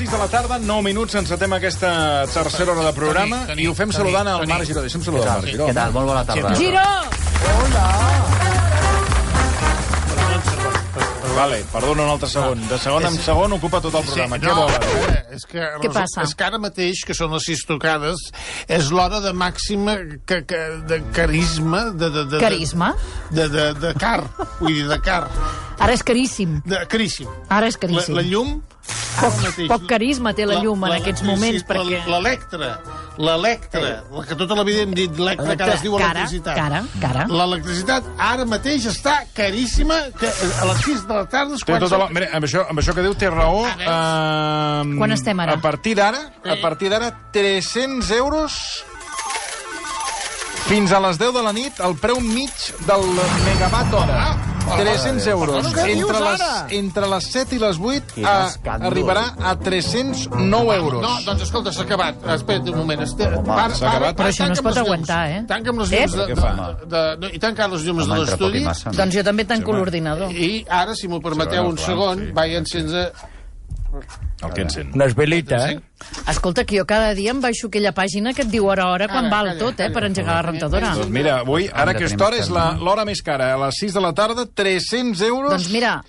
6 de la tarda, 9 minuts, encetem aquesta tercera hora de programa Toni, i ho fem Toni, saludant al Toni. Marc Giró. Deixa'm saludar al Marc Giró. Què tal? Molt bona tarda. Giró! Vale, perdona un altre segon. De segon en segon ocupa tot el programa. Què no, vol? eh, és que, Què passa? És que ara mateix, que són les sis tocades, és l'hora de màxima que, que, de carisma... De, de, de, Carisma? De, de, de car, vull dir, de car. Ara és caríssim. De caríssim. Ara és La, caríssim. la llum... Poc, poc carisma té la llum en aquests moments, sí, perquè... L'electra, l'electra, la que tota la vida hem dit electra, que ara es diu Cara, electricitat. cara, cara. L'electricitat ara mateix està caríssima, que a les 6 de la tarda... és quan tota la... Mira, amb això, amb això que diu té raó. Uh, Quan estem ara? A partir d'ara, a partir d'ara, 300 euros fins a les 10 de la nit, el preu mig del megawatt hora. 300 euros. Entre les, entre les 7 i les 8 Quin a, escàndol. arribarà a 309 euros. No, doncs escolta, s'ha acabat. Espera't un moment. S'ha acabat. Però això no es pot aguantar, eh? Tanca'm les llums de, i tanca les llums de l'estudi. Doncs jo també tanco l'ordinador. I ara, si m'ho permeteu un segon, vaig encendre... El que encén. Unes velites, eh? Escolta, que jo cada dia em baixo aquella pàgina que et diu hora a hora quan val tot, eh, per engegar la rentadora. Doncs mira, avui, ara aquesta hora és l'hora més cara. A les 6 de la tarda, 300 euros. Doncs mira,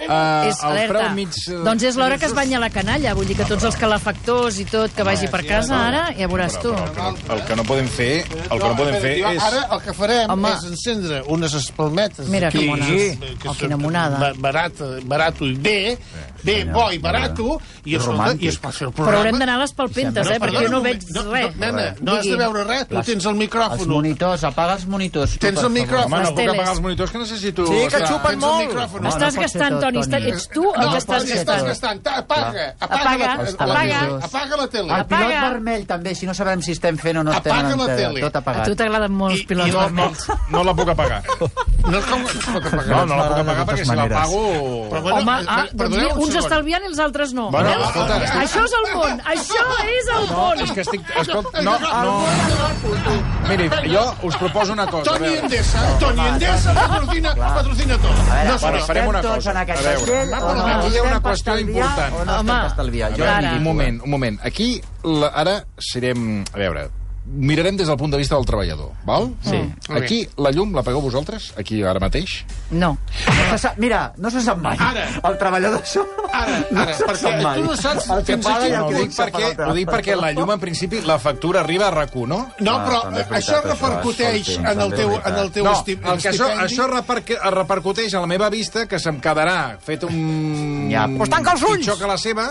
eh, és el alerta. mig... eh, Doncs és l'hora que es banya la canalla, vull dir que tots els calefactors i tot que vagi per casa ara, ja veuràs tu. Però, però, el que no podem fer, el que no podem fer és... Ara el que farem Home. és encendre unes espalmetes. Mira aquí, que mones. que Oh, quina monada. ba- Barato, barato i bé, bé, bo i barato, i, escolta, i es pot fer el Però programa. haurem d'anar a les palpentes, eh, perquè jo no veig no, res. No, nena, no has de veure res, tu tens el Els micròfon. monitors, apaga els monitors. tu, Tens el micròfon. Home, no puc apagar els monitors que necessito... Sí, que xupen molt. micròfon. No, Estàs no gastant, tot, Toni, ets tu el No, que estàs estàs gastant, gastant. gastant. Ta- Apaga, apaga, Apaga, apaga. tele. Apaga la tele. El pilot vermell, també, si no sabem si estem fent o no estem Apaga la tele. Tot A apagat. tu t'agraden molt els pilots no, no, vermells. no la puc apagar. No? No, no la puc apagar perquè si l'apago... Però Home, ah, doncs un uns segon. estalviant i els altres no. Bueno, Veus? escolta, estic- Això és el món, això és el món. És que estic... Escolta, no, no... Miri, jo us proposo una cosa. Toni. Endesa, Toni Endesa patrocina, patrocina tot. A veure, No, Bueno, no, farem una cosa. A veure. no? Aquí hi ha una qüestió important. O no estem? A Jo un moment, un moment. Aquí, la, ara serem... A veure, mirarem des del punt de vista del treballador, val? Sí. Aquí, la llum la pagueu vosaltres? Aquí, ara mateix? No. No se sap, mira, no se sap mai. Ara. El treballador això... Ara, no ara, se perquè mai. tu no saps El que paga i No, el que dic, perquè, per ho dic perquè la llum, en principi, la factura arriba a RAC1, no? No, Ah, però això veritat, això, repercuteix escolti, en el teu, en el teu No, esti- el que això, estipendi. això reperc repercuteix a la meva vista, que se'm quedarà fet un... Ja. Pues tanca els ulls! Pitjor que la seva,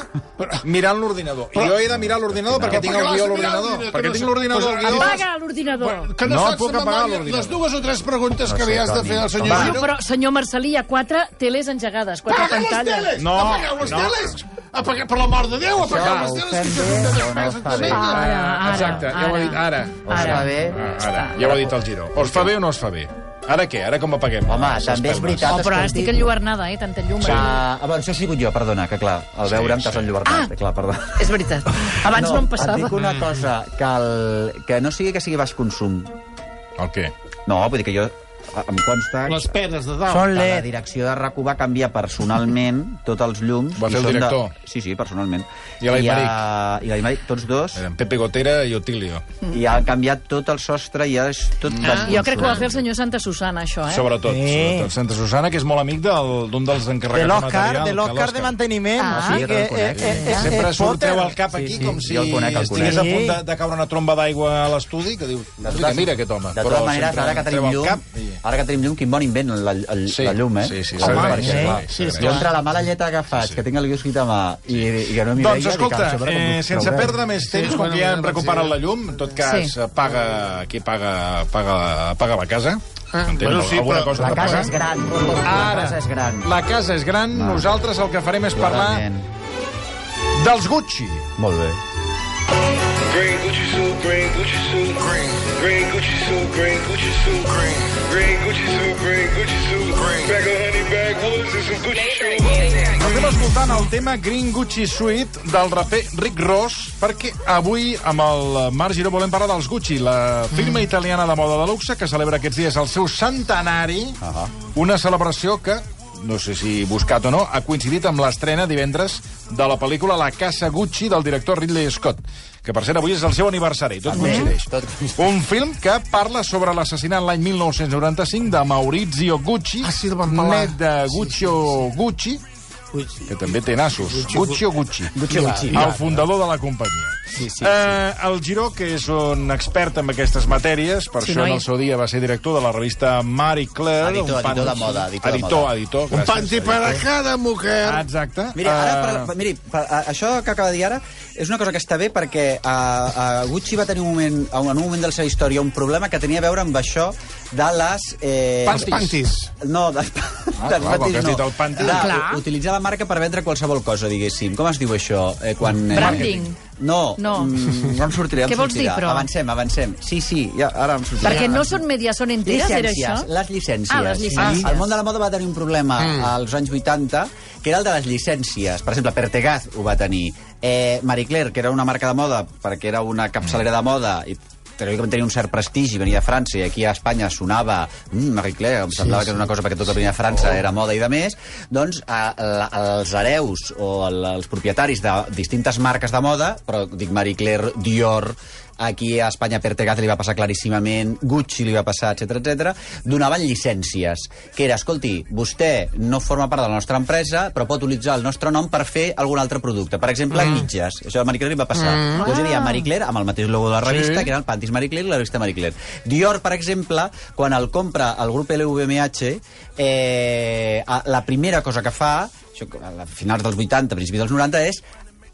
mirant l'ordinador. I jo he de mirar l'ordinador perquè tinc el guió a l'ordinador. Perquè tinc l'ordinador guió. Apaga l'ordinador. Que no, No saps puc de apagar l'ordinador. les dues o tres preguntes que No sé, li has de fer al senyor. Bueno, Giro. però, senyor Marcelí, hi ha quatre teles engegades, quatre Apaga les pantalles. teles! No, Apagueu les no. teles! Apaga, per l'amor de Déu, apagueu les ho teles, fem que això és bé o no està bé? Ara, ara, Exacte, ja ho he dit, ara. O està bé? Ah, Ara, ja ho ha dit el Giró. O es fa bé o no es fa bé? Ara què? Ara com apaguem? Home, les també és espelmes? veritat, Oh, però ara estic enlluernada, eh, tanta llum. Que... Ah, bueno, això he sigut jo, perdona, que clar, al Sí, veure'm sí. t'has enlluernat. Ah! Clar, perdona. És veritat. Abans no, em Et passava. dic una cosa, que, el, que no sigui que sigui baix consum. El què? No, vull dir que jo em consta Les penes de dalt. Són que la direcció de RAC1 va canviar personalment tots els llums. Va i fer el director? De... Sí, sí, personalment. I l'Aimeric? a- I l'Aimeric, tots dos. Eren Pepe Gotera i Otilio. I ha canviat tot el sostre i és tot... Ah, jo crec que ho va fer el senyor Santa Susana, això, eh? Sobretot, Sí. sobretot. Santa Susana, que és molt amic del- d'un dels De encarregats de, l'Òscar, material. de que l'Òscar de manteniment. Ah, sí, jo te'l conec, sí. Sempre eh, Potter. el cap aquí Sí, sí, com si el conec, el estigués a punt de, de caure una tromba d'aigua a l'estudi, que diu, mira, mira aquest home. De totes maneres, ara que tenim llum. Ara que tenim llum, quin bon invent la, la, Sí, la llum, eh? sí, sí, Home, s'agraeix, perquè, sí, clar, sí, sí, jo entre la mala lletra que faig, que tinc el guió escrit a mà, i, i que no m'hi Doncs veia... escolta, dic, "Ah, sobre com eh, sense traurem?" perdre més temps, Sí, que ja hem recuperat sí. la llum, en tot cas, Sí. paga, qui paga, paga, paga la casa. Ah, bueno, sí, però cosa La casa pagar. és gran. La Ara, casa és gran. La casa és gran. Nosaltres el que farem és parlar dels Gucci. Molt bé. Green Gucci suit, green Gucci suit, green, green Gucci suit, green Gucci suit, green, green Gucci suit, green Gucci suit, green. Bag of honey backwoods and some Gucci shoes. Estem escoltant el tema Green Gucci Suite del raper Rick Ross perquè avui amb el Marc Giró volem parlar dels Gucci, la firma italiana de moda de luxe que celebra aquests dies el seu centenari, una celebració que no sé si buscat o no, ha coincidit amb l'estrena divendres de la pel·lícula La Casa Gucci del director Ridley Scott, que per cert avui és el seu aniversari, tot coincideix. tot Un film que parla sobre l'assassinat l'any 1995 de Maurizio Gucci, Ah, sí, net de Guccio Gucci, Ui, que també té nassos. Gucci o Gucci? Gucci, Gucci. El fundador de la companyia. Sí, sí, Eh, el Giró, que és un expert en aquestes matèries, per Sí, això en noi. el seu dia va ser director de la revista Marie Claire. Editor, un pan- editor de moda, editor de editor, moda. editor, un gràcies, panty per a cada mujer. Ah, Exacte. Miri, ara, Eh, per, miri per, a, això que acaba de dir ara és una cosa que està bé perquè a, a Gucci va tenir un moment, a un, en un moment de la seva història un problema que tenia a veure amb això de les... Eh, Els pantis. No, dels, Ah, dels clar, pantis no. dit el panty. De, Clar. utilitzar la marca per vendre qualsevol cosa, diguéssim. Com es diu això? Eh, quan, eh, Branding. No, No. Mm, no em sortiré, em Què vols dir, sortirà. però? Avancem, avancem. Sí, sí, ja, ara em sortirà. Perquè no són medias, són enteres, era això? les llicències. Ah, les llicències. El món de la moda va tenir un problema mm. als anys 80, que era el de les llicències. Per exemple, Pertegaz ho va tenir. Eh, Marie Claire, que era una marca de moda, perquè era una capçalera de moda, i teòricament tenia un cert prestigi, venia de França, i aquí a Espanya sonava mm, Marie Claire, em semblava que era una cosa perquè tot venia de França, era moda i de més, doncs a, a, els hereus o el, els propietaris de distintes marques de moda, però dic Marie Claire, Dior, aquí a Espanya Pertegaz li va passar claríssimament, Gucci li va passar, etc etc. donaven llicències, que era, escolti, vostè no forma part de la nostra empresa, però pot utilitzar el nostre nom per fer algun altre producte. Per exemple, mm. mitges. Això a Marie Claire li va passar. Mm. Llavors hi havia Marie Claire amb el mateix logo de la revista, Sí. que era el Pantis Marie Claire i la revista Marie Claire. Dior, per exemple, quan el compra el grup LVMH, eh, la primera cosa que fa, això, a finals dels 80, principis dels 90, és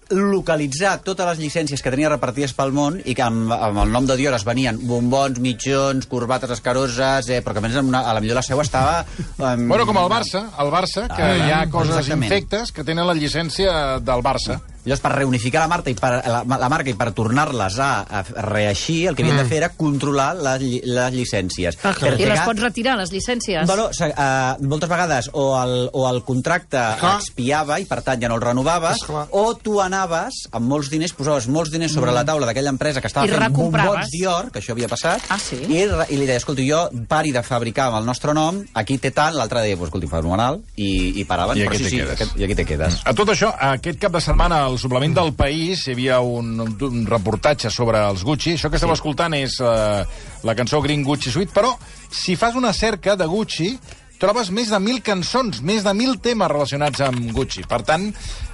localitzar totes les llicències que tenia repartides pel món i que amb, amb el nom de Dior es venien bombons, mitjons, corbates escaroses, eh, però que a més una, a la millor la seu estava... Um, Bueno, com el Barça, el Barça, que Ah, hi ha coses exactament. infectes que tenen la llicència del Barça. Llavors, per reunificar la marca i per, la, la marca i per tornar-les a, a reeixir, el que havien de fer era controlar les, lli- les llicències. Ah, clar. I les pots retirar, les llicències? Bueno, se- uh, moltes vegades o el, o el contracte Clar. expiava i per tant ja no el renovaves, Esclar. o tu anaves amb molts diners, posaves molts diners sobre la taula d'aquella empresa que estava I fent recompraves. bombons Dior, que això havia passat, Ah, sí? i, re- i li deia, escolti, jo pari de fabricar amb el nostre nom, aquí té tant, l'altre deia, pues, escolti, fenomenal, i, i paraven. I però aquí sí, te sí, quedes. aquest, I aquí te quedes. A tot això, aquest cap de setmana al suplement del País hi havia un, un reportatge sobre els Gucci. Això que esteu sí. escoltant és uh, la cançó Green Gucci Suite, però si fas una cerca de Gucci trobes més de mil cançons, més de mil temes relacionats amb Gucci. Per tant,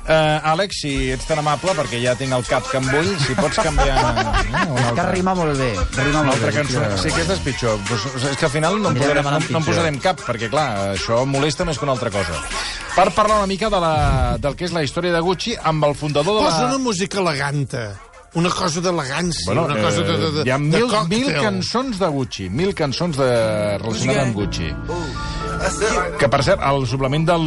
eh, Àlex, si ets tan amable, perquè ja tinc el cap que em vull, si pots canviar... Eh, una És que altra, rima molt bé. Rima una molt altra bé. cançó. Sí, aquesta és pitjor. Pues, és que al final no en, posarem, no, no en posarem cap, perquè, clar, això molesta més que una altra cosa. Per parlar una mica de la, del que és la història de Gucci amb el fundador de Posa la... una música eleganta. Una cosa d'elegància, Bueno, una cosa de, de, de, eh, hi ha de mil, mil cançons de Gucci, mil cançons de, relacionades amb Gucci. Que, per cert, al suplement del,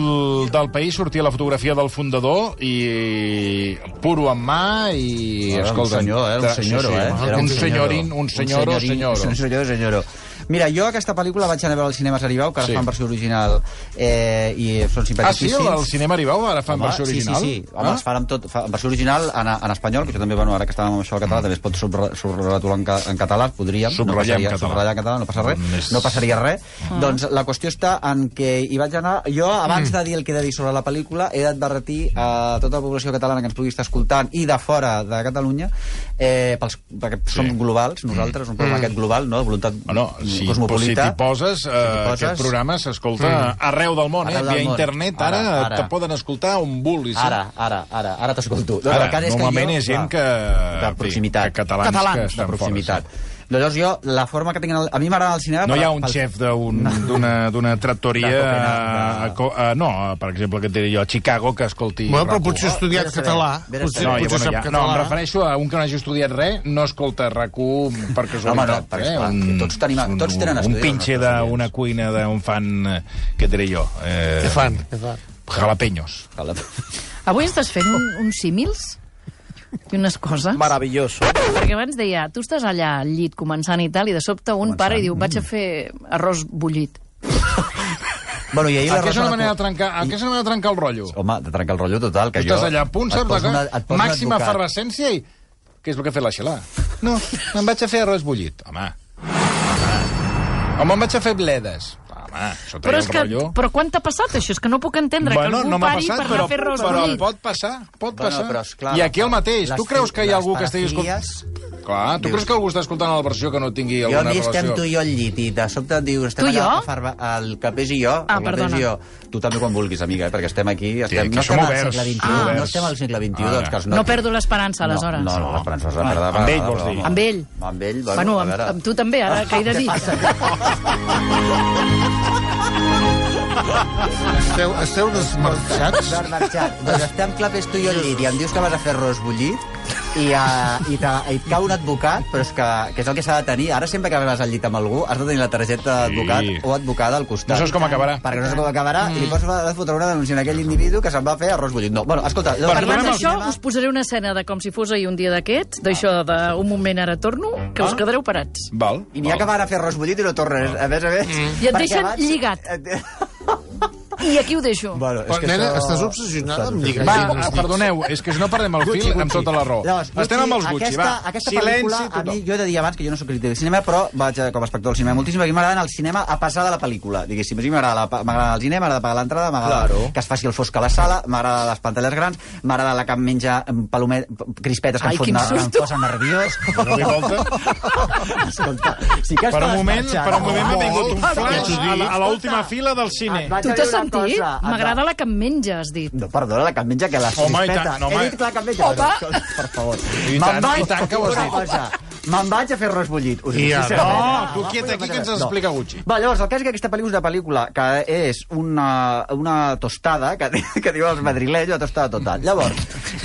del País sortia la fotografia del fundador i puro en mà i... Era un escolta, senyor, eh? Un senyoro, eh? Era un un senyoro, senyorín, senyoro. Un senyoro, senyoro. Mira, jo aquesta pel·lícula vaig anar a veure al cinema Saribau, que ara Sí. sí. fan versió original, eh, i són Ah, sí? simpaticíssims. El cinema Aribau ara fan Home, versió original? Sí, sí, sí. Home, Ah? es fan amb tot, fa, en versió original en, en espanyol, que això també, bueno, ara que estàvem amb això al català, també es pot subratular en, ca, en català, podríem. Subratllar no en català. Subratllar en català, no passa res. Més- No passaria res. Doncs la qüestió està en que hi vaig anar... Jo, abans de dir el que he de dir sobre la pel·lícula, he d'advertir a tota la població catalana que ens pugui estar escoltant i de fora de Catalunya, eh, pels, perquè som globals, nosaltres, un programa aquest global, no? de voluntat Bueno, si, si cosmopolita. t'hi poses, eh, t'hi poses- aquest programa s'escolta arreu del món, eh? Arreu del Via món. internet, ara, Ara, ara. te poden escoltar on vulguis. eh? Ara, ara, ara, ara t'escolto. Ara, cas és que normalment jo- és gent que... De proximitat. que catalans, que estan de proximitat. fora, Llavors jo, la forma que tinc... el- A mi m'agrada el cinema... No per- hi ha un pel- xef d'un- d'una d'una tractoria... De Copenhague, a- a a- no, per exemple, que et diré jo, a Chicago, que escolti... Bueno, però RAC1. potser ha estudiat saber, català. a Potser, No, potser bueno, sap ja, no, em català. refereixo a un que no hagi estudiat res, no escolta RAC1 per casualitat. Home, no, perquè, esclar, Un- tots tenim- un- tots tenen Un estudis, pinche d'una cuina d'un fan, eh, què et diré jo? Eh, Què fan? Què fan? Jalapeños. Avui estàs fent un, uns símils i unes coses. Maravilloso. Perquè abans deia, tu estàs allà al llit començant i tal, i de sobte un Començant, pare i diu, vaig a fer arròs bullit. Bueno, i ahir la Aquesta és Rosa una de manera de trencar, aquesta és una manera de trencar el rotllo. Home, de trencar el rotllo total, que Tu jo... estàs allà a punt, saps? Una, màxima efervescència i... Què és el que ha fet la Xelà? No, me'n vaig a fer arròs bullit. Home, home. O me'n vaig a fer bledes. Home, això Però, és que, rotllo. però quan t'ha passat això? És que no puc entendre que algú no pari per anar però, a fer arròs però pot passar, pot Bueno, passar. però, esclar, I aquí el mateix. Tu creus que hi ha algú que estigui escoltant... Clar, tu Dius- creus que algú està escoltant la versió que no tingui Jo alguna ni estem relació? tu i jo al llit i de sobte et dius... Estem Tu i jo? el Capés i jo. Ah, perdona. Jo. Tu també quan vulguis, amiga, eh? perquè estem aquí... Estem, que no som estem al oberts, segle XXI, som no estem al segle XXI, Ah, doncs que els No perdo l'esperança, aleshores. No, no, l'esperança és la perda. amb ell, vols dir? Amb ell. Amb ell, bueno, Bueno, a amb, amb tu també, ara que he de dir. Esteu, esteu desmarxats? Marxat. Doncs estem clapés tu i jo al llit i em dius que vas a fer arròs bullit i, uh, i, te, i et cau un advocat, però és que, que és el que s'ha de tenir. Ara sempre que vas al llit amb algú has de tenir la targeta d'advocat Sí. o advocada al costat. No saps com acabarà. Perquè no saps com acabarà i li pots fa- fotre una denúncia a aquell individu que se'n va fer arròs bullit. No, bueno, escolta... Bueno, Parlant d'això, cinema. us posaré una escena de com si fos ahir un dia d'aquests, d'això d'un moment ara torno, que us quedareu parats. Val. I n'hi ha que van a fer arròs bullit i no tornen. A més a més... I et deixen lligat. I aquí ho deixo. Bueno, Però, nena, estàs obsessionada amb lligar Va, ah, perdoneu, és que si no perdem el fil amb tota la raó. Llavors, Estem amb els Gucci, aquesta, va. Aquesta Silenci, pel·lícula, a mi, jo he de dir abans que jo no sóc crític de cinema, però vaig com a espectador del cinema moltíssim, perquè m'agrada anar al cinema a passar de la pel·lícula. Diguéssim, a mi m'agrada la- m'agrada el cinema, m'agrada pagar l'entrada, m'agrada Claro. que es faci el fosc a la sala, m'agrada les pantalles grans, m'agrada la que em menja palomet, crispetes que Ai, em, fot, quin ner- que em posen nerviós. Escolta, sí que Per un moment, per un moment m'ha vingut un flash a l'última fila del cine. Tu t'has va- M'agrada la que em menja, has dit. No, perdona, la que em menja que les Home, i tant, no, He home. dit que la que em menja. Home. Per favor. I Me'n tant, vaig- i tant que ho has una dit. cosa. Me'n vaig a fer arròs bullit. Us ho I dic sincerament. No, tu Va, quieta, aquí que ens no. explica Gucci. Va, llavors, el cas és que aquesta pel·lícula és una pel·lícula que és una, una tostada, que, que diuen els madrilenys, una tostada total. Llavors,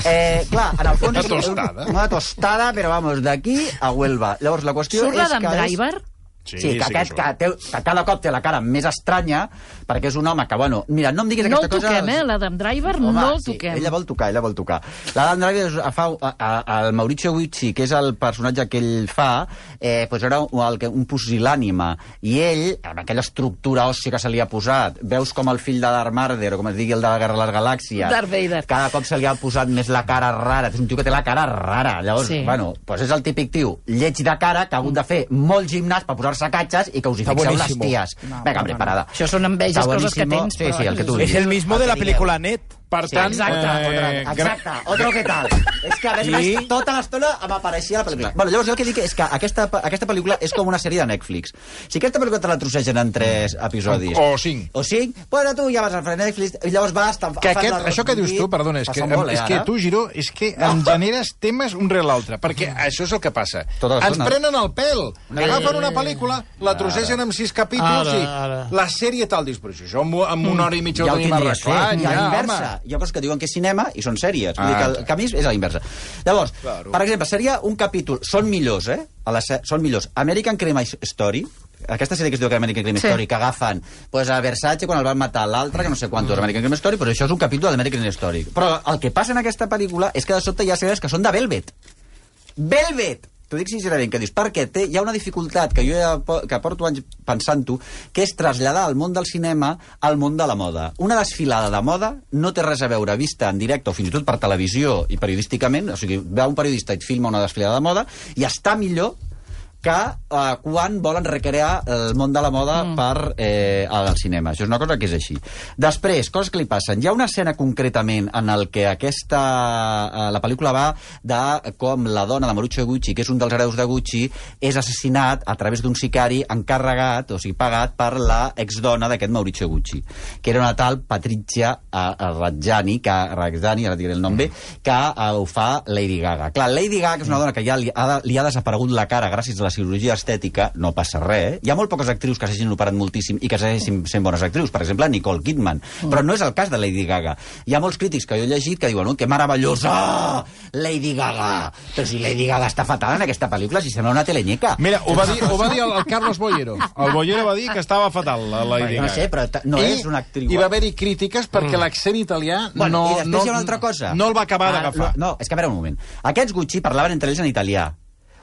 eh, clar, en el fons... Una tostada? Una tostada, però vamos, d'aquí a Huelva. Llavors, la qüestió Surt és l'Adam que... és- Driver? Sí, sí, que, aquest, surt. que, té, que cada cop té la cara més estranya, perquè és un home que, bueno, mira, no em diguis No el aquesta cosa... toquem, eh? L'Adam Driver Home, no el sí, toquem. ella vol tocar, ella vol tocar. L'Adam Driver és- fa, a, a, el Mauricio Gucci, que és el personatge que ell fa, eh, pues era un, el, que- un pusil·lànima. I ell, amb aquella estructura òssia que se li ha posat, veus com el fill de Darth Marder, o com es digui el de la Guerra de les Galàxies, Darth Vader. cada cop se li ha posat més la cara rara. És un tio que té la cara rara. Llavors, Sí. bueno, pues és el típic tio lleig de cara que ha hagut de fer molt gimnàs per posar-se catxes i que us hi fixeu les ties. Venga, hombre, parada. Això són enveges, coses que tens, Sí, sí, el que tu Es el mismo de la película Net. Per Sí, tant, exacte, eh, otro, exacte, otro que tal. és que, a més, més, tota l'estona em apareixia a la pel·lícula. Bueno, llavors, jo el que dic és que aquesta, aquesta pel·lícula és com una sèrie de Netflix. Si aquesta pel·lícula te la trossegen en tres episodis... O- o cinc. O cinc, bueno, tu ja vas al Netflix i llavors vas... Que fas aquest, això que dius tu, perdona, és que, molt, eh, és que tu, Giró, és que em generes temes un rere l'altre, perquè això és el que passa. Tota Ens prenen el pèl, agafen una pel·lícula, la trossegen amb sis capítols Ara, i ara. la sèrie tal, dius, però això amb, amb una hora i mitja ja ho tenim arreglat. I ja, inversa. Hi ha coses que diuen que és cinema i són sèries. Vull Ah, dir que el camí és a la inversa. Llavors, Claro. per exemple, seria un capítol... Són millors, eh? A la, se- són millors. American Crime Story, aquesta sèrie que es diu que American Crime Sí. Story, que agafen pues, a Versace quan el van matar l'altre, que no sé quantos, American Crime Story, però això és un capítol d'American Crime Story. Però el que passa en aquesta pel·lícula és que de sobte hi ha sèries que són de Velvet. Velvet! T'ho dic sincerament, que dius, perquè té, hi ha una dificultat que jo ja que porto anys pensant-ho, que és traslladar el món del cinema al món de la moda. Una desfilada de moda no té res a veure vista en directe o fins i tot per televisió i periodísticament, o sigui, va un periodista i et filma una desfilada de moda i està millor que eh, quan volen recrear el món de la moda mm. per eh, al cinema. Això és una cosa que és així. Després, coses que li passen. Hi ha una escena concretament en el que aquesta... Eh, la pel·lícula va de com la dona de Mauricio Gucci, que és un dels hereus de Gucci, és assassinat a través d'un sicari encarregat, o sigui, pagat per la exdona d'aquest Mauricio Gucci, que era una tal Patrizia eh, Rajani, que, Rajani, ara diré el nom bé, que eh, ho fa Lady Gaga. Clar, Lady Gaga, és una dona que ja li ha, li ha desaparegut la cara gràcies a la cirurgia estètica, no passa res. Hi ha molt poques actrius que s'hagin operat moltíssim i que segueixin sent bones actrius. Per exemple, Nicole Kidman. Mm. Però no és el cas de Lady Gaga. Hi ha molts crítics que jo he llegit que diuen que meravellosa Lady Gaga. Però si Lady Gaga està fatal en aquesta pel·lícula, si sembla una telenyeca. Mira, ho va dir, ho va dir el, el Carlos Bollero. El Bollero va dir que estava fatal, la Lady Bueno, no Gaga. sé, però no I és una actriu. Hi va haver-hi crítiques perquè l'accent italià Bueno, no, I després no, hi ha una altra cosa. no el va acabar Ah, d'agafar. No, és que a veure un moment. Aquests Gucci parlaven entre ells en italià.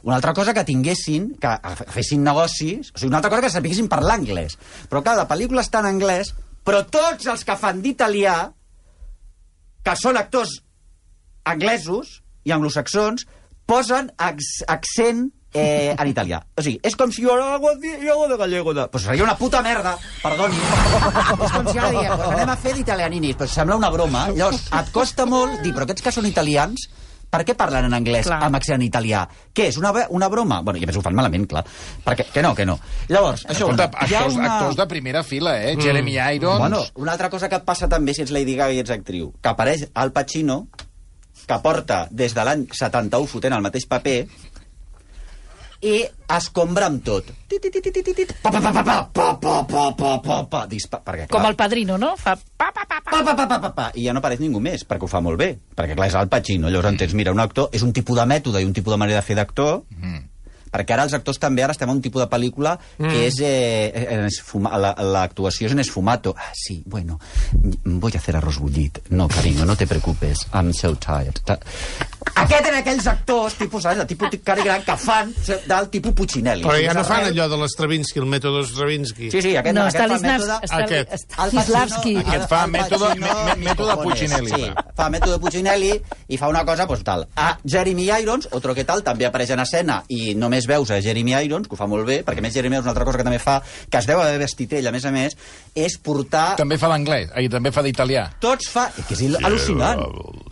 Una altra cosa que tinguessin, que fessin negocis, o sigui, una altra cosa que sapiguessin parlar anglès. Però clar, la pel·lícula està en anglès, però tots els que fan d'italià, que són actors anglesos i anglosaxons, posen accent eh, en italià. O sigui, és com si jo algo de gallego. De... Pues seria una puta merda, perdoni. és com si ara diguem, pues anem a fer d'italianinis, però sembla una broma. Llavors, et costa molt dir, però aquests que són italians, per què parlen en anglès Clar. amb accent italià? Què és, una, una broma? Bueno, i a més ho fan malament, clar. Perquè, que no, que no. Llavors, això, Escolta, ha actors, una... actors de primera fila, eh? Jeremy Irons... Bueno, una altra cosa que et passa també si ets Lady Gaga i ets actriu, que apareix Al Pacino, que porta des de l'any 71 fotent el mateix paper, i escombra amb tot. Com el padrino, no? Fa pa, pa, pa, pa. Pa, pa, pa, pa, pa, I ja no apareix ningú més, perquè ho fa molt bé. Perquè, clar, és el Pacino. Llavors entens, mira, un actor és un tipus de mètode i un tipus de manera de fer d'actor... Perquè ara els actors també ara estem a un tipus de pel·lícula mm. que és eh, l'actuació la, és en esfumato. Ah, sí, bueno, voy a hacer arroz bullit. No, cariño, no te preocupes. I'm so tired. Aquest eren aquells actors, tipus, saps, de tipus Cary Grant, que fan del tipus Puccinelli. Però ja no fan Arrel- allò de l'Stravinsky, el mètode Stravinsky. Sí, sí, aquest, No, aquest fa mètode... Aquest. Stanislavski. Aquest fa mètode- mètode. Puccinelli, Sí, fa. mètode Puccinelli i fa una cosa, doncs tal. A Jeremy Irons, otro que tal, també apareix en escena i només veus a Jeremy Irons, que ho fa molt bé, perquè a més Jeremy Irons una altra cosa que també fa, que es deu haver vestit ell, a més a més, és portar... També fa d'anglès, i també fa d'italià. Tots fa... Que és al·lucinant.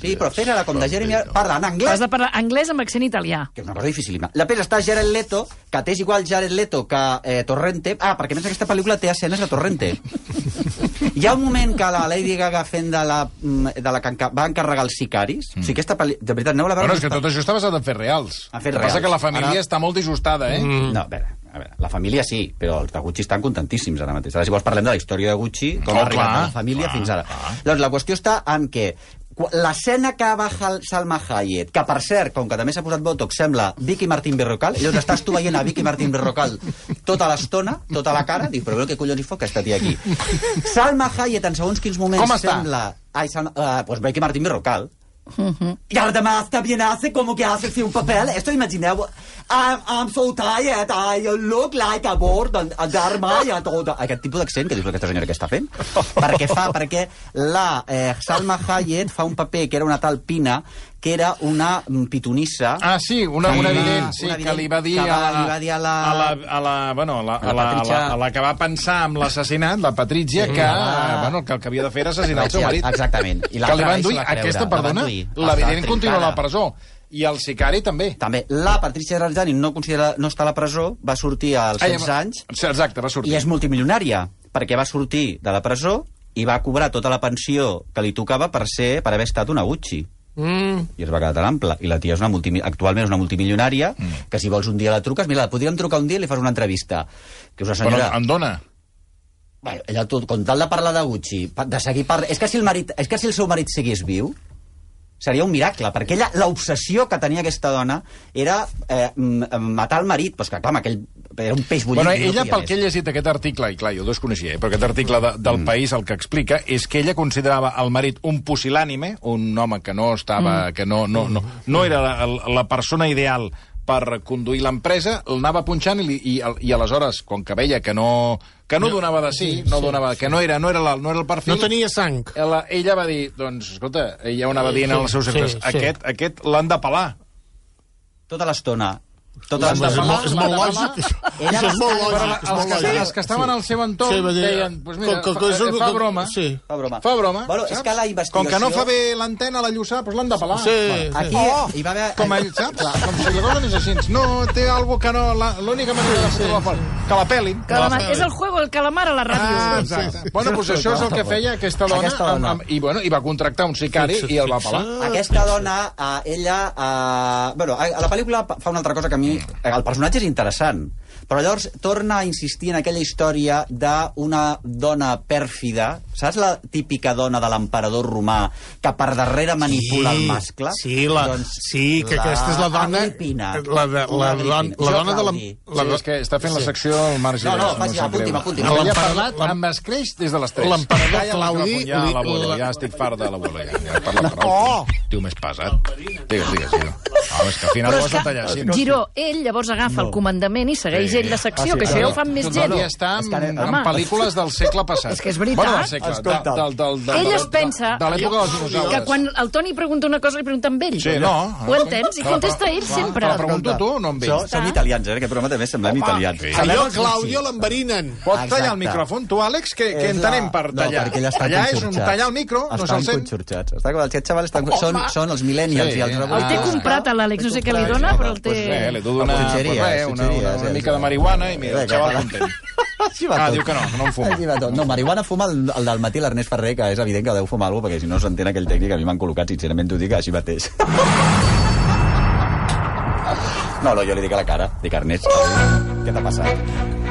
Sí, però fes ara com de Jeremy Irons, parla en Has anglès, de parlar anglès amb accent italià. que és una cosa dificilíssima. Després està Jared Leto, que té igual Jared Leto que eh, Torrente. Ah, perquè més aquesta pel·lícula té escenes de Torrente. Hi ha un moment que la Lady Gaga fent de la, mm, de la que enca- va encarregar els sicaris. Mm. O sigui, aquesta pel·li... De veritat, aneu a la veure. Bueno, és que tot això està basat en fets reals. En fets El que passa reals. que la família Ara- està molt disgustada, eh? Mm. No, a veure, a veure, la família sí, però els de Gucci estan contentíssims ara mateix. Ara, si vols, parlem de la història de Gucci, com Oh, ha arribat clar, a la família clar, fins ara. clar. Doncs la qüestió està en què qu- l'escena que va Salma Hayek, que per cert, com que també s'ha posat Botox, sembla Vicky Martín Berrocal, llavors estàs tu veient a Vicky Martín Berrocal tota l'estona, tota la cara, dius, però veu què collons hi fa aquesta tia aquí. Salma Hayek, en segons quins moments, Com està? sembla... Ai, Salma, uh, pues Vicky Martín Berrocal. Y además también hace como que hace un papel. Esto imagineu. I'm, I'm so tired. I look like a board and a dharma i a tot. Aquest tipus d'accent que dius aquesta senyora que està fent. perquè fa, perquè la eh, Salma Hayek fa un paper que era una tal Pina que era una pitonissa Ah, sí, una, Sí, una evident, sí, una que li va dir, que va- a, li va dir a la- a la, a la, bueno, a la, a la a la, a la, la que va pensar amb l'assassinat, la Patrícia, que, Ah. bueno, que el que havia de fer era assassinar el seu marit. Exactament. I que li van va creure, aquesta, la perdona, l'evident continua a la presó. I el sicari també. també la Patricia Graziani no, considera, no està a la presó va sortir als Ai, 16 anys Sí, Exacte, va sortir. i és multimilionària, perquè va sortir de la presó i va cobrar tota la pensió que li tocava per ser per haver estat una Gucci. Mm. I es va quedar tan ample. I la tia és una multimi... actualment és una multimilionària, mm. que si vols un dia la truques, mira, la podríem trucar un dia i li fas una entrevista. Que és una Però senyora... en dona. Bueno, ella, tot, com tal de parlar de Gucci, de seguir par... és, que si el marit, és que si el seu marit seguís viu, seria un miracle, perquè ella, l'obsessió que tenia aquesta dona era eh, matar el marit, però és que, clar, amb aquell, era un peix bullit. Bueno, no ella, pel que he llegit aquest article, i clar, jo desconeixia, eh, però aquest article de, del Mm. País el que explica és que ella considerava el marit un pusilànime, un home que no estava, Mm. que no, no, no, no era la, la persona ideal per conduir l'empresa, l'anava punxant i, i, i aleshores, com que veia que no, que no donava de sí, no donava, que no era, no era, la, no era el perfil... No tenia sang. Ella, ella va dir, doncs, escolta, ella ho anava dient als seus Sí, secrets, sí. aquest, aquest l'han de pelar. Tota l'estona. Home, és, l'estona. molt, és molt lògic. Això és molt lògic. És els, molt que, lògic. els que estaven al seu entorn Sí, dir- deien, doncs mira, com que- fa, és fa com- broma. sí. Fa broma. Fa broma, Bueno, és que la investigació... Com que no fa bé l'antena a la Lluçà, doncs l'han de pelar. Sí, sí. Aquí Oh, hi va haver... com ell, saps? Com si la cosa no és així. No, té algo que no... L'única manera de fora. Que la pelin. Calamar. És el juego, el calamar a la ràdio. Ah, exacte. Bueno, doncs això és el que feia aquesta dona, Aquesta dona. Amb, amb, i, bueno, i va contractar un sicari i el va pelar. Aquesta dona, ella... Bueno, a, a la pel·lícula fa una altra cosa que a mi. El personatge és interessant, però llavors torna a insistir en aquella història d'una dona pèrfida, saps la típica dona de l'emperador romà que per darrere manipula el mascle? Doncs Sí, la, sí que aquesta és la dona... Agripina. La, de, la, la Jo, dona de la... La Sí, és que està fent la secció al marge. No, no, faci, sap apunti'm, apunti'm. Ella ha parlat amb escreix des de les 3. L'emperador Claudi Ja, la- ja estic fart de l'abuelo. Ja, ja he parlat prou. Oh! Tio més pesat. Digues, digues, Giro. Home, és que al final ho has de tallar. Sí, no? Giró, ell llavors agafa el comandament i segueix Ell la secció, Ah, sí, que això ja ho fan més gent. dia està en, en pel·lícules del segle passat. És que és veritat. Bueno, del segle, de, Escolta. del, del, del, Ell es pensa De l'època dels dinosaures. que quan el Toni pregunta una cosa li pregunta amb ell. Sí, no. Ho entens? I No, contesta ell sempre. Te la pregunto tu, no amb ell. So, som italians, eh? Aquest programa també semblem italians. Allò, Claudio, l'enverinen. Pot tallar el micròfon, tu, Àlex, que, que entenem per tallar. No, perquè tallar és un tallar el micro, no estan se'l sent. conxorxats. Està clar, aquests xavals estan... Són, són els millennials Sí. i els El té comprat a l'Àlex, no sé què li dona, però el té... Pues res, li du una, pues res, una, una, una mica de. Marihuana i mira, el xaval va. content. Així va Ah, tot. diu que no, que no en fuma. Així va tot. No, marihuana fuma el, el del matí l'Ernest Ferrer, que és evident que deu fumar alguna perquè si no s'entén aquell tècnic, a mi m'han col·locat, sincerament t'ho dic, així mateix. No, no, jo li dic a la cara, dic, Ernest, què t'ha passat?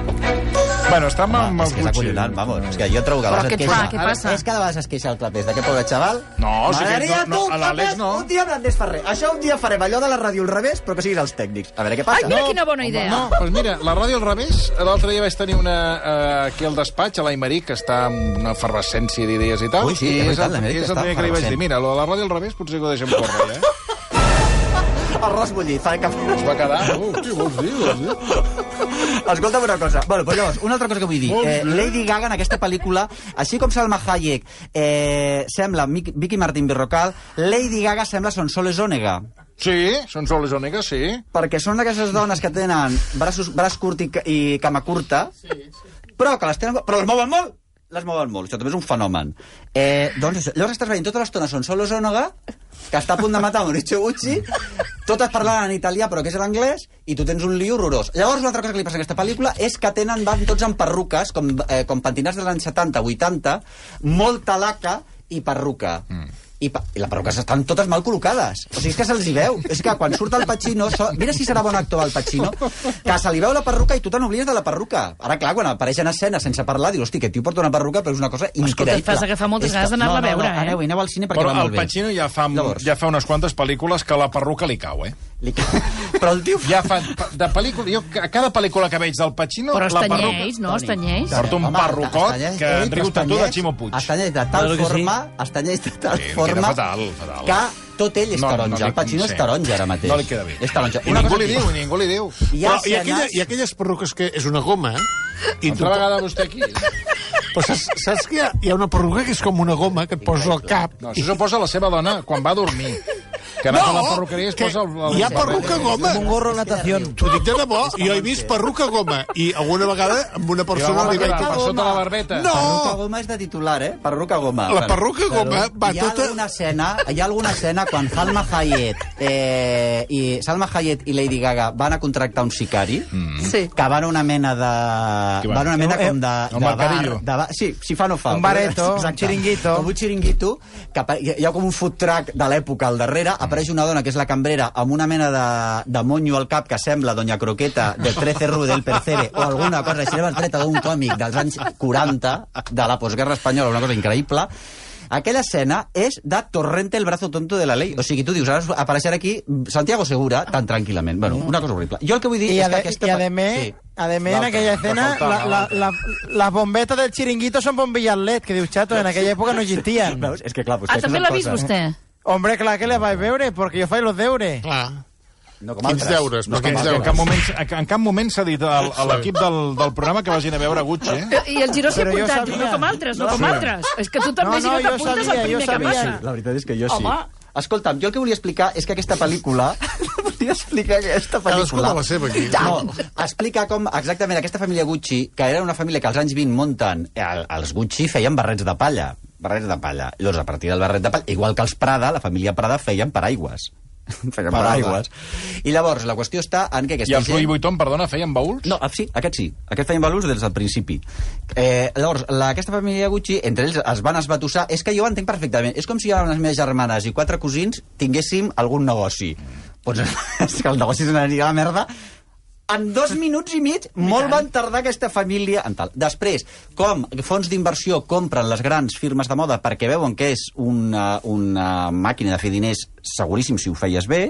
Bueno, estem amb és el que és Gucci. acollonant, vamos. És que jo trobo que a Però vegades què et fa? queixa- Què passa? És que a vegades es queixa el clapés d'aquest pobre xaval. No, o sigui, M'agradaria no, no, tu, a l'Àlex clapés, no. Un dia amb l'Ernest Ferrer. Això un dia farem allò de la ràdio al revés, però que siguin els tècnics. A veure què passa. Ai, mira quina bona idea. No, doncs mira, la ràdio al revés, l'altre dia vaig tenir una eh, aquí al despatx, a l'Aimeric, que està amb una efervescència d'idees i tal, Ui, sí, i és veritat, el, l'Aimeric és el està primer que li vaig dir, efervescent. mira, lo de la ràdio al revés potser que ho deixem córrer, eh? Arròs bullit, fa que... Es va quedar... Uh, què vols dir? Vols dir? Escolta'm una cosa. Bueno, però llavors, una altra cosa que vull dir. Eh, Lady Gaga en aquesta pel·lícula, així com Salma Hayek eh, sembla Mic- Vicky Martín Berrocal, Lady Gaga sembla Sonsoles Onega. Sí, són soles ònegues, sí. perquè són d'aquestes dones que tenen braços, braç curt i, i cama curta, però que les tenen... Però les mouen molt! Les mouen molt, això també és un fenomen. Eh, doncs, això, llavors estàs veient tota l'estona són solo Sonoga, que està a punt de matar Mauricio Gucci, totes parlant en italià però que és l'anglès, i tu tens un lío horrorós. Llavors, una altra cosa que li passa a aquesta pel·lícula és que tenen, van tots amb perruques, com, eh, com pentinats dels anys 70, 80, molta laca i perruca. Mm. I, pa i les perruques estan totes mal col·locades. O sigui, és que se'ls hi veu. És que quan surt el Pacino... So... Mira si serà bon actor el Pacino, que se li veu la perruca i tu te n'oblides de la perruca. Ara, clar, quan apareix en escena sense parlar, dius, hosti, que tio porta una perruca, però és una cosa increïble. et fas agafar moltes ganes d'anar-la a no, no, veure, no, eh? Aneu, aneu al cine perquè Però va molt el bé. Pacino ja fa, Llavors. ja fa unes quantes pel·lícules que la perruca li cau, eh? Li... Però el tio... Ja fa de pel·lícula... Jo, a cada pel·lícula que veig del Pacino, Però la perruca... no? Estanyeix. Porta un perrucot que en riu tant de Ximo Puig. Estanyeix de tal forma, estanyeix de tal forma queda fatal, fatal. que tot ell és No, no taronja. li- el Pacino sí. és taronja ara mateix. No li queda bé. És taronja. I ningú li diu, i ningú li diu. Hi ha Però, i, aquella. I aquelles perruques que és una goma, eh? I Altra vegada vostè aquí. Però saps, saps que hi ha, hi ha una perruca que és com una goma que et poses al cap? No, això s'ho posa la seva dona quan va a dormir. Que ha anat a la perruqueria i es posa... El, el, hi ha perruca goma. Un gorro natación. T'ho dic de debò, jo he vist perruca goma i alguna vegada amb una persona goma li que vaig... va per sota la barbeta. No! Perruca goma és de titular, eh? Perruca goma. La perruca goma va hi ha tota... alguna escena, hi ha alguna escena quan Salma Hayek eh, i Salma Hayek i Lady Gaga van a contractar un sicari mm. Sí. que van a una mena de... Van a una mena Eh, com de, un de bar, de bar. Sí, si fa no fa. Un bareto, un xiringuito. Com un xiringuito, que hi ha com un food truck de l'època al darrere, apareix una dona que és la cambrera amb una mena de, de monyo al cap que sembla Doña Croqueta de 13 Ru del Percebe o alguna cosa així, treta d'un còmic dels anys 40 de la postguerra espanyola, una cosa increïble. Aquella escena és de Torrente el brazo tonto de la ley. O sigui, tu dius, ara apareixerà aquí Santiago Segura tan tranquil·lament. Bueno, una cosa horrible. Jo el que vull dir Y, és que ade- aquesta... y además, Sí. además en aquella que escena, la- la- la- las bombetas del chiringuito son bombillas LED, que diu chato, en aquella època no existían. Veus? És que clar, Ah, vostès també l'ha vist vostè? Hombre, clar que le vais veure, porque yo faig los deures. Clar. No com Quins altres. deures, No però quins En altres. cap moment, en cap moment s'ha dit al- a l'equip del, del programa que vagin a veure Gucci, eh? I el Giró Però jo apuntat, sabia. no com altres, no, com Sí. altres. És que tu també, No, si no, no jo t'apuntes, sabia, el primer jo que sabia. passa. La veritat és que jo sí. Home. Escolta'm, jo el que volia explicar és que aquesta pel·lícula... volia explicar aquesta pel·lícula... Cadascú de la seva, aquí. No, explica com exactament aquesta família Gucci, que era una família que als anys 20 munten... El, els Gucci feien barrets de palla. Barrets de palla. Llavors, a partir del barret de palla, igual que els Prada, la família Prada feien paraigües. feien paraigües. I llavors, la qüestió està en que I aquesta els Louis Vuitton, perdona, feien baúls? no, ah, sí, aquest sí. Aquest feien valors des del principi. Eh, llavors, la, aquesta família Gucci, entre ells es van esbatussar... És que jo ho entenc perfectament. És com si jo amb les meves germanes i quatre cosins tinguéssim algun negoci. doncs és que el negoci se n'aniria a la merda en dos minuts i mig, molt van tardar aquesta família en tal. Després, com fons d'inversió compren les grans firmes de moda perquè veuen que és una, una màquina de fer diners seguríssim si ho feies bé,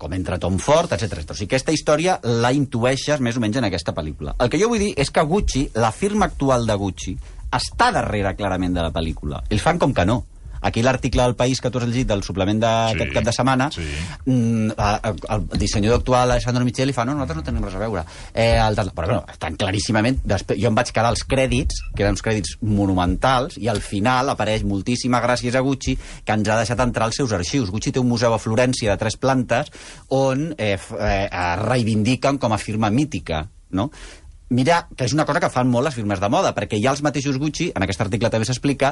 com entra Tom Ford, etc. O sigui, aquesta història la intueixes més o menys en aquesta pel·lícula. El que jo vull dir és que Gucci, la firma actual de Gucci, està darrere clarament de la pel·lícula. Ells fan com que no. Aquí l'article del País que tu has llegit del suplement d'aquest Sí, cap de setmana, sí. mm, el, el dissenyador actual, Alessandro Micheli, fa no, nosaltres no tenim res a veure. Eh, el, però bueno, estan claríssimament... Després, jo em vaig quedar als crèdits, que eren uns crèdits monumentals, i al final apareix moltíssima gràcies a Gucci, que ens ha deixat entrar als seus arxius. Gucci té un museu a Florència de tres plantes on eh, eh, eh, reivindiquen com a firma mítica, no? Mira, que és una cosa que fan molt les firmes de moda, perquè ja els mateixos Gucci, en aquest article també s'explica,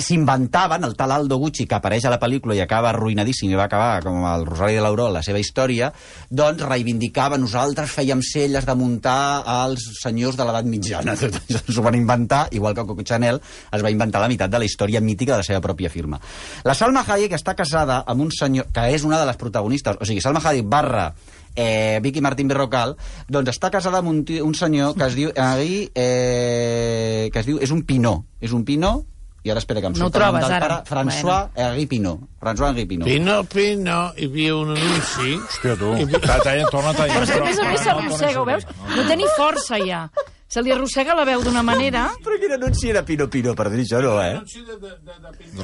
s'inventaven el tal Aldo Gucci que apareix a la pel·lícula i acaba arruïnadíssim i va acabar com el Rosari de l'Auró, la seva història, doncs reivindicava nosaltres fèiem celles de muntar als senyors de l'edat mitjana. S'ho van inventar, igual que Coco Chanel es va inventar la meitat de la història mítica de la seva pròpia firma. La Salma Hayek està casada amb un senyor que és una de les protagonistes, o sigui, Salma Hayek barra eh, Vicky Martín Berrocal, doncs està casada amb un, tio- un senyor que es diu eh, que es diu, és un Pinot, és un Pinot, i ara espera que em No surt el nom trobes, del ara. pare, François Henri Pinot. François Henri Pinot. Pino, Pino, hi havia un anunci... Hòstia, tu. Ta- talla, torna a tallar. Però és que a més a més No, s'arrossega, ho veus? No té ni força, ja. Se li arrossega la veu d'una manera... Però quin anunci era Pinot Pinot, per dir això, no, eh?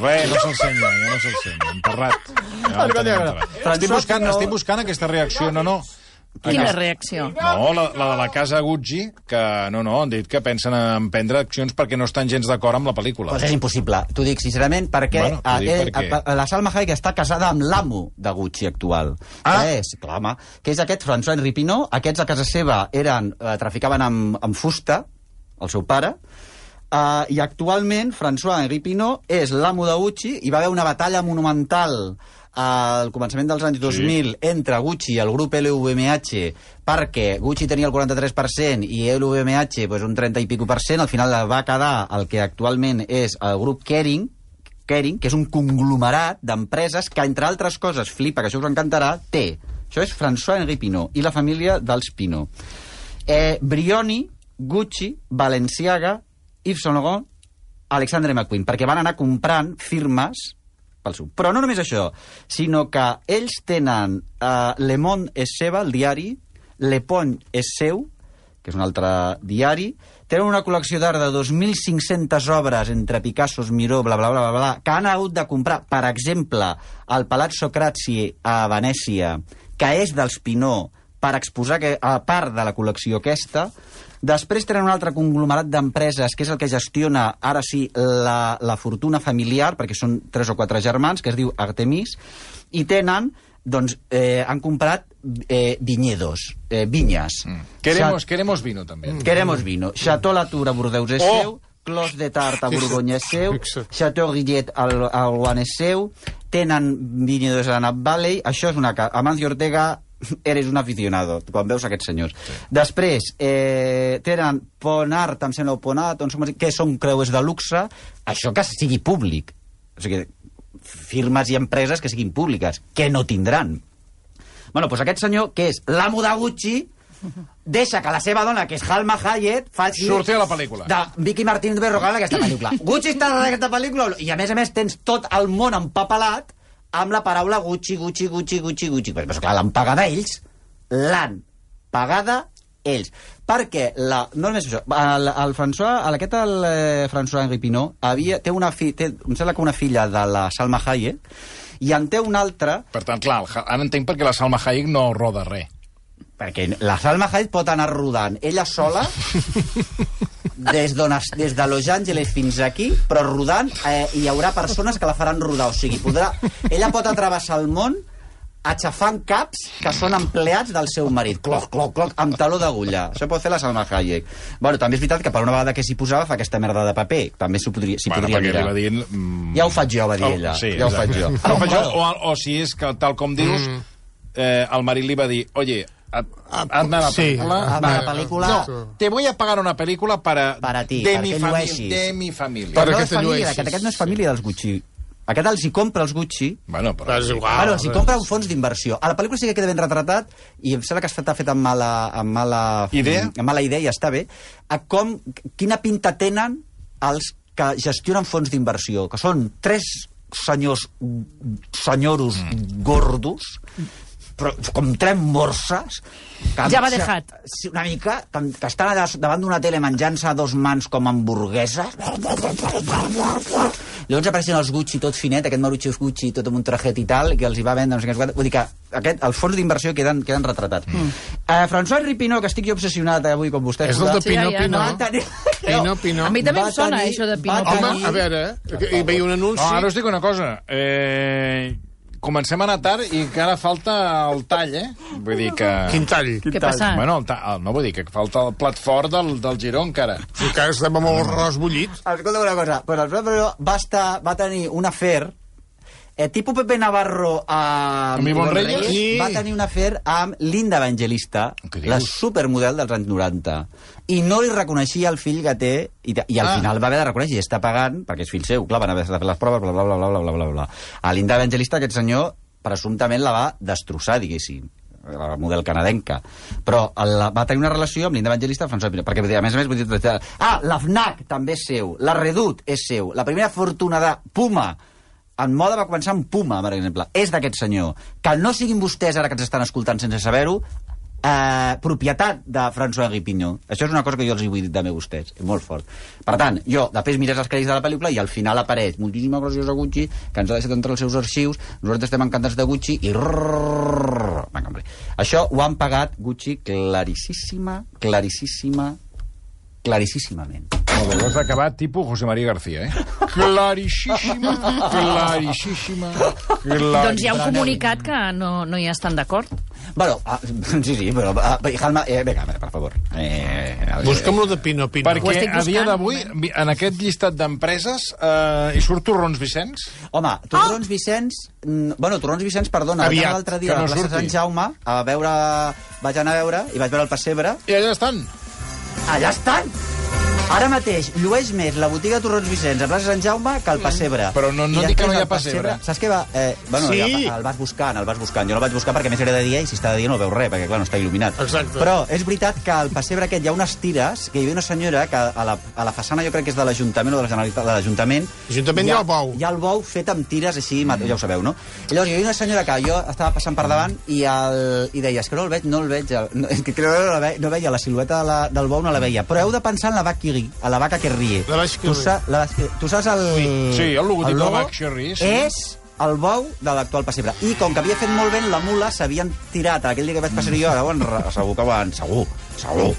Res, no s'ensenya, ja no s'ensenya. Enterrat. Ja. Estic buscant, estic buscant aquesta reacció, no, no. Quina reacció. No, la, la de la casa Gucci, que no, no, han dit que pensen en prendre accions perquè no estan gens d'acord amb la pel·lícula. Pues és impossible. T'ho dic sincerament perquè, Bueno, eh, perquè- eh, la Salma Hayek està casada amb l'amo de Gucci actual. Ah. Que és, clar, home, que és aquest François Henri Pinot. Aquests a casa seva eren, eh, traficaven amb, amb fusta, el seu pare, Uh, I actualment François Henri Pinot és l'amo de Gucci i va haver una batalla monumental al començament dels anys 2000 entre Gucci i el grup LVMH perquè Gucci tenia el 43% i LVMH pues, un 30 i pico per cent, al final va quedar el que actualment és el grup Kering, Kering, que és un conglomerat d'empreses que, entre altres coses, flipa, que això us encantarà, té. Això és François Henri Pinot i la família dels Pinot. Eh, Brioni, Gucci, Balenciaga, Yves Saint Laurent, Alexandre McQueen, perquè van anar comprant firmes pel seu. Però no només això, sinó que ells tenen eh, Le Monde és seva, el diari, Le Pont és seu, que és un altre diari, tenen una col·lecció d'art de 2.500 obres entre Picasso, Miró, bla, bla, bla, bla, bla, que han hagut de comprar, per exemple, al Palazzo Crazzi a Venècia, que és dels Pinot, per exposar que, a part de la col·lecció aquesta, Després tenen un altre conglomerat d'empreses, que és el que gestiona, ara sí, la, la fortuna familiar, perquè són tres o quatre germans, que es diu Artemis, i tenen, doncs, eh, han comprat eh, viñedos, eh, vinyes. Mm. Queremos, queremos vino, també. Queremos vino. Chateau Latour a Bordeus és Oh! seu, Clos de Tart a Borgonya és seu, Chateau Guillet al, al Rouen és seu, tenen viñedos a Nap Valley, això és una... Amancio Ortega eres un aficionado, quan veus aquests senyors. Sí. Després, eh, tenen Ponart, em sembla, o Ponat, on som, que són creuers de luxe, això que sigui públic. O sigui, firmes i empreses que siguin públiques, que no tindran. Bueno, doncs aquest senyor, que és l'amo de Gucci, deixa que la seva dona, que és Halma Hayek, faci... Surti a la pel·lícula. De Vicky Martín Berrocal en aquesta pel·lícula. Gucci està en aquesta pel·lícula i, a més a més, tens tot el món empapelat amb la paraula Gucci, Gucci, Gucci, Gucci, Gucci. Però, però clar, l'han pagada ells. L'han pagada ells. Perquè, la, no només això, el, el François, el, aquest el eh, François Henri Pinot, havia, té una fi, té, em sembla que una filla de la Salma Hayek, i en té una altra Per tant, clar, ara entenc perquè la Salma Hayek no roda res. perquè la Salma Hayek pot anar rodant ella sola des, des de Los Angeles fins aquí, però rodant eh, hi haurà persones que la faran rodar, o sigui, podrà, ella pot atravessar el món aixafant caps que són empleats del seu marit. Cloc, cloc, cloc, amb taló d'agulla. Això pot fer la Salma Hayek. Bueno, també és veritat que per una vegada que s'hi posava fa aquesta merda de paper. També s'ho podria, s'hi Bueno, podria mirar. va dient... Mm, Ja ho faig jo, va dir Oh, ella. sí, ja ho faig jo. Ho faig jo, o, o si és que, tal com dius, eh, el marit li va dir, oye, has d'anar a la Sí. pel·lícula... Ah, va, la pel·lícula... No, te voy a pagar una pel·lícula para, Para ti, de, mi família, de mi família. Per no que és família, aquest, aquest no és família dels Gucci Aquest els hi compra els Gucci, Bueno, però... Però és igual. Ah, no, si compra un fons d'inversió. A la pel·lícula sí que queda ben retratat, i em sembla que està fet amb mala, amb mala, Idea? amb mala idea, i està bé, a com, quina pinta tenen els que gestionen fons d'inversió, que són tres senyors, senyoros gordos, però com tres morses... Que, Ja va. Sí, una mica, que, que estan allà davant d'una tele menjant-se a dos mans com hamburgueses. Llavors apareixen els Gucci tot finet, aquest Marucci Gucci tot amb un trajet i tal, que els hi va vendre, no sé què. Vull dir que aquest, els fons d'inversió queden, queden retratats. Mm. Uh, François Ripino, que estic jo obsessionat eh, avui com vostè. És el de Sí, ja, Pinó, ja, Pinó. no. tenir... Pinó, Pinó. A mi també Va em sona, tenir- això de Pinó. tenir- Home, a veure, eh, hi veia un anunci... No, ara us dic una cosa. Eh, comencem a anar tard i encara falta el tall, eh? Vull dir que... Quin tall? Què ha passat? Bueno, el ta... el- no vull dir que falta el plat fort del, del Giró encara. Sí, que estem amb el arròs bullit. Escolta una cosa, però el Pedro va, estar, va tenir un afer eh, tipus Pepe Navarro a... Amb Ivonne Reyes, Reyes i... va tenir un afer amb Linda Evangelista, la supermodel dels anys 90. I no li reconeixia el fill que té, i, i al ah. final va haver de reconèixer, i està pagant, perquè és fill seu, clar, van haver de fer les proves, bla, bla, bla, bla, bla, bla, bla. A Linda Evangelista aquest senyor presumptament la va destrossar, diguéssim la model canadenca, però la, va tenir una relació amb Linda Evangelista François Pinot, perquè a més a més vull dir... Ah, la FNAC també és seu, la Redut és seu, la primera fortuna de Puma en moda va començar amb Puma, per exemple. És d'aquest senyor. Que no siguin vostès, ara que ens estan escoltant sense saber-ho, eh, propietat de François Guipignon. Això és una cosa que jo els hi vull dir també a vostès. És molt fort. Per tant, jo, després mires els crèdits de la pel·lícula i al final apareix moltíssima gràcies a Gucci, que ens ha deixat entrar als seus arxius, nosaltres estem encantats de Gucci i... hombre. Això ho han pagat Gucci clarissíssima, clarissíssima, clarissíssimament. Molt bé, ho has acabat tipus José María García, eh? Claríssima, claríssima, claríssima. Doncs hi ha un comunicat que no, no hi estan d'acord. Bueno, ah, sí, sí, però... Ah, Jalma, eh, vinga, per favor. Eh, Busca'm lo de Pinó. Ho Perquè a dia d'avui, en aquest llistat d'empreses, eh, hi surt Torrons Vicenç? Home, Torrons Vicenç... mm, Bueno, Torrons Vicenç, perdona, vaig Aviat, anar l'altre que dia a no la plaça. Sant Jaume a veure... Vaig anar a veure i vaig veure el Pessebre. I allà estan. Allà estan! Ara mateix llueix més la botiga de Torrons Vicenç a plaça Sant Jaume que el Pessebre. Però no- no I dic que no hi ha el pessebre. Saps què va? Eh, bueno, Sí. ja, el vas buscant, el vas buscant. Jo no el vaig buscar perquè més era de dia i si està de dia no veus res, perquè clar, no està il·luminat. Exacte. Però és veritat que al pessebre aquest hi ha unes tires, que hi havia una senyora que a la, a la façana jo crec que és de l'Ajuntament o de la Generalitat de l'Ajuntament. L'Ajuntament hi ha el bou. Hi ha el bou fet amb tires així, mm. ja ho sabeu, no? I llavors hi havia una senyora que jo estava passant per davant i, el, i deia, és que no el veig, no el veig, el, no, que no, la ve, no veia la silueta de la, del bou, no la veia. Però heu de pensar en la vaca ri, a la vaca que rie. La vaca que tu, sa, la, tu saps el... Sí, el logotip de la logo vaca que ri, sí. És el bou de l'actual pessebre. I com que havia fet molt vent, la mula s'havien tirat aquell dia que vaig passar jo, ara ho han, re- segur que ho han... Segur, segur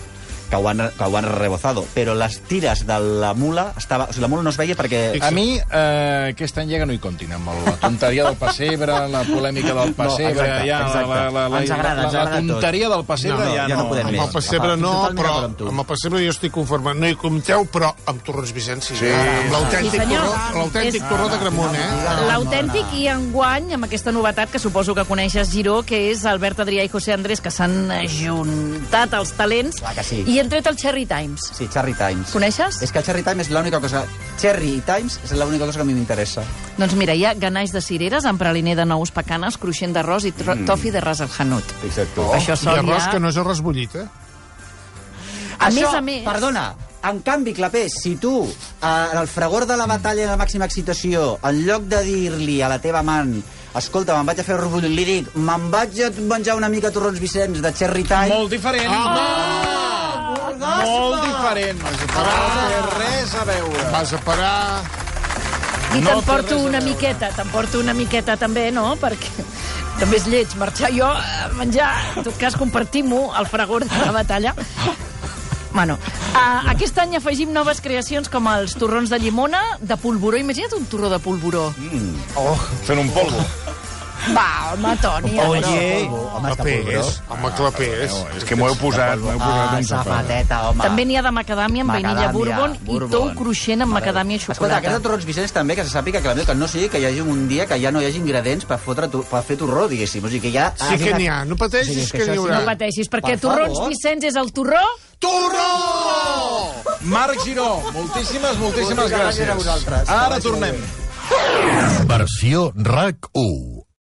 que ho, han, que ho han rebozado. Però les tires de la mula, estava, o sigui, la mula no es veia perquè... A mi, eh, aquest any ja que no hi comptin, amb la tonteria del pessebre, la polèmica del pessebre, exacte, ja, exacte. la, la, la, Ens agrada, la, ens la, agrada tot. tonteria del pessebre No, ja, ja no podem Amb més. el pessebre no, però amb amb el pessebre jo estic conformat. No hi compteu, però amb Torrons Vicenç sí. Sí. Amb l'autèntic Sí, l'autèntic torró de Gramunt, eh? L'autèntic i enguany, amb aquesta novetat que suposo que coneixes, Giró, que és Albert Adrià i José Andrés, que s'han juntat els talents Clar que sí. i han tret el Cherry Times. Sí, Cherry Times. Coneixes? És que el Cherry Times és l'única cosa... Cherry Times és l'única cosa que a mi m'interessa. Doncs mira, hi ha ganalls de cireres amb praliner de nous pecanes, cruixent d'arròs i mm. tofi de ras al hanut. Exacte. Oh. Això I són arròs ja... que no és arròs bullit, eh? A Això, més a més... Perdona, en canvi, Clapés, si tu, eh, en el fragor de la batalla de la màxima excitació, en lloc de dir-li a la teva amant escolta, me'n vaig a fer orgull, li dic, me'n vaig a menjar una mica torrons Vicenç de Cherry Time... Molt diferent. Molt diferent. No té res a veure. Vas a parar... I No t'emporto a una miqueta, t'emporto una miqueta també, no? Perquè també és lleig marxar jo a menjar. En tot cas, compartim-ho, el fragor de la batalla. Bueno, uh, aquest any afegim noves creacions com els torrons de llimona, de polvoró. Imagina't un torró de polvoró. Oh, fent un polvo. Va, home, Toni. Oye, home, és que polvoró. Clapés, home, clapés. És que m'ho heu posat, m'ho heu posat Ah, un safateta, home. També n'hi ha de macadàmia amb vainilla bourbon, bourbon. i tou cruixent amb macadàmia i Escolta, xocolata. aquest de Torrons Vicenç també, que se sàpiga que, la meva, que no sigui que hi hagi un dia que ja no hi hagi ingredients per, fotre tu, per fer torró, diguéssim. O sigui, que ja... Sí que n'hi ha, no pateixis O sigui, que n'hi això haurà. No pateixis, perquè Per torrons. Vicenç és el torró Torró! Marc Giró, moltíssimes, moltíssimes gràcies gràcies. a vosaltres. Ara Que tornem. Versió RAC 1.